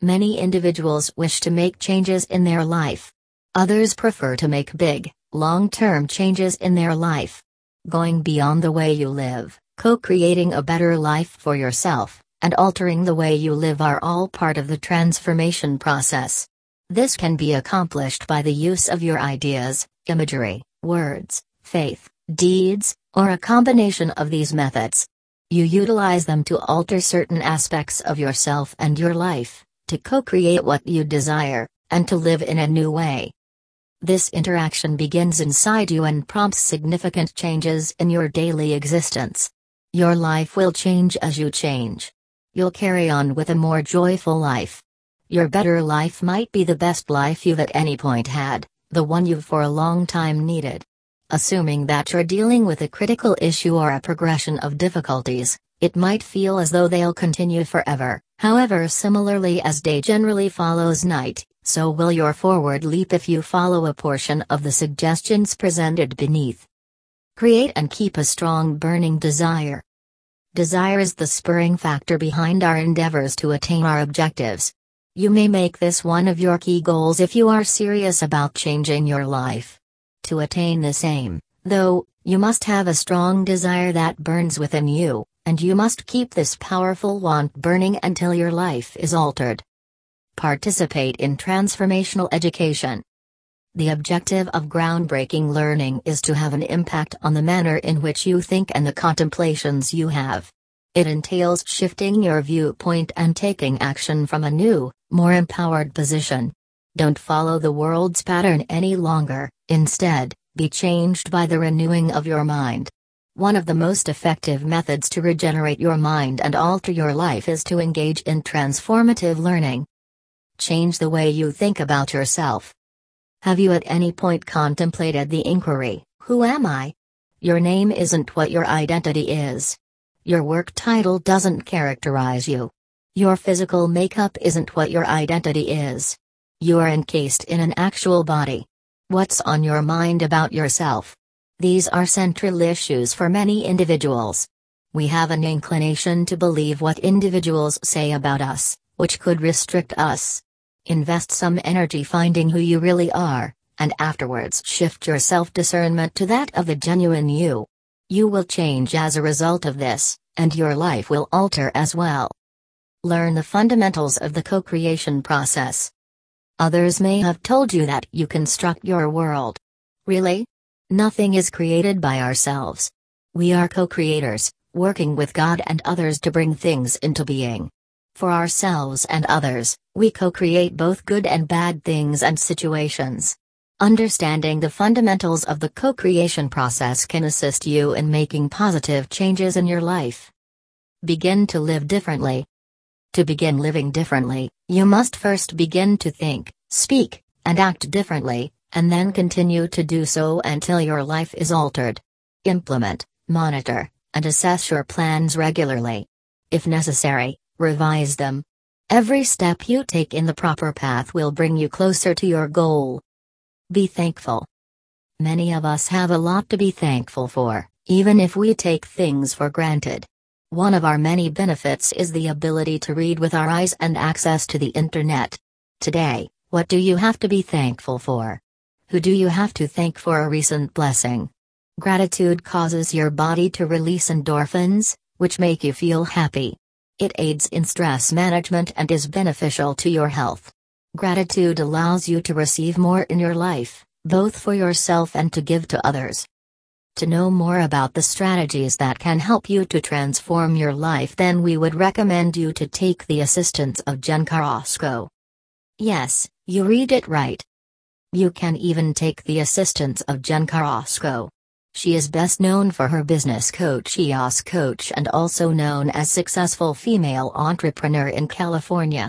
Many individuals wish to make changes in their life. Others prefer to make big, long term changes in their life. Going beyond the way you live, co creating a better life for yourself, and altering the way you live are all part of the transformation process. This can be accomplished by the use of your ideas, imagery, words, faith, deeds, or a combination of these methods. You utilize them to alter certain aspects of yourself and your life to co create what you desire, and to live in a new way. This interaction begins inside you and prompts significant changes in your daily existence. Your life will change as you change. You'll carry on with a more joyful life. Your better life might be the best life you've at any point had, the one you've for a long time needed. Assuming that you're dealing with a critical issue or a progression of difficulties, it might feel as though they'll continue forever. However, similarly as day generally follows night, so will your forward leap if you follow a portion of the suggestions presented beneath. Create and keep a strong burning desire. Desire is the spurring factor behind our endeavors to attain our objectives. You may make this one of your key goals if you are serious about changing your life. To attain this aim, though, you must have a strong desire that burns within you, and you must keep this powerful want burning until your life is altered. Participate in transformational education. The objective of groundbreaking learning is to have an impact on the manner in which you think and the contemplations you have. It entails shifting your viewpoint and taking action from a new, more empowered position. Don't follow the world's pattern any longer, instead, be changed by the renewing of your mind. One of the most effective methods to regenerate your mind and alter your life is to engage in transformative learning. Change the way you think about yourself. Have you at any point contemplated the inquiry, Who am I? Your name isn't what your identity is. Your work title doesn't characterize you. Your physical makeup isn't what your identity is. You are encased in an actual body. What's on your mind about yourself? These are central issues for many individuals. We have an inclination to believe what individuals say about us, which could restrict us. Invest some energy finding who you really are, and afterwards shift your self discernment to that of the genuine you. You will change as a result of this, and your life will alter as well. Learn the fundamentals of the co creation process. Others may have told you that you construct your world. Really? Nothing is created by ourselves. We are co creators, working with God and others to bring things into being. For ourselves and others, we co create both good and bad things and situations. Understanding the fundamentals of the co creation process can assist you in making positive changes in your life. Begin to live differently. To begin living differently, you must first begin to think, speak, and act differently, and then continue to do so until your life is altered. Implement, monitor, and assess your plans regularly. If necessary, revise them. Every step you take in the proper path will bring you closer to your goal. Be thankful. Many of us have a lot to be thankful for, even if we take things for granted. One of our many benefits is the ability to read with our eyes and access to the internet. Today, what do you have to be thankful for? Who do you have to thank for a recent blessing? Gratitude causes your body to release endorphins, which make you feel happy. It aids in stress management and is beneficial to your health. Gratitude allows you to receive more in your life, both for yourself and to give to others. To know more about the strategies that can help you to transform your life, then we would recommend you to take the assistance of Jenn Carrasco. Yes, you read it right. You can even take the assistance of Jenn Carrasco. She is best known for her business coach EOS Coach and also known as Successful Female Entrepreneur in California.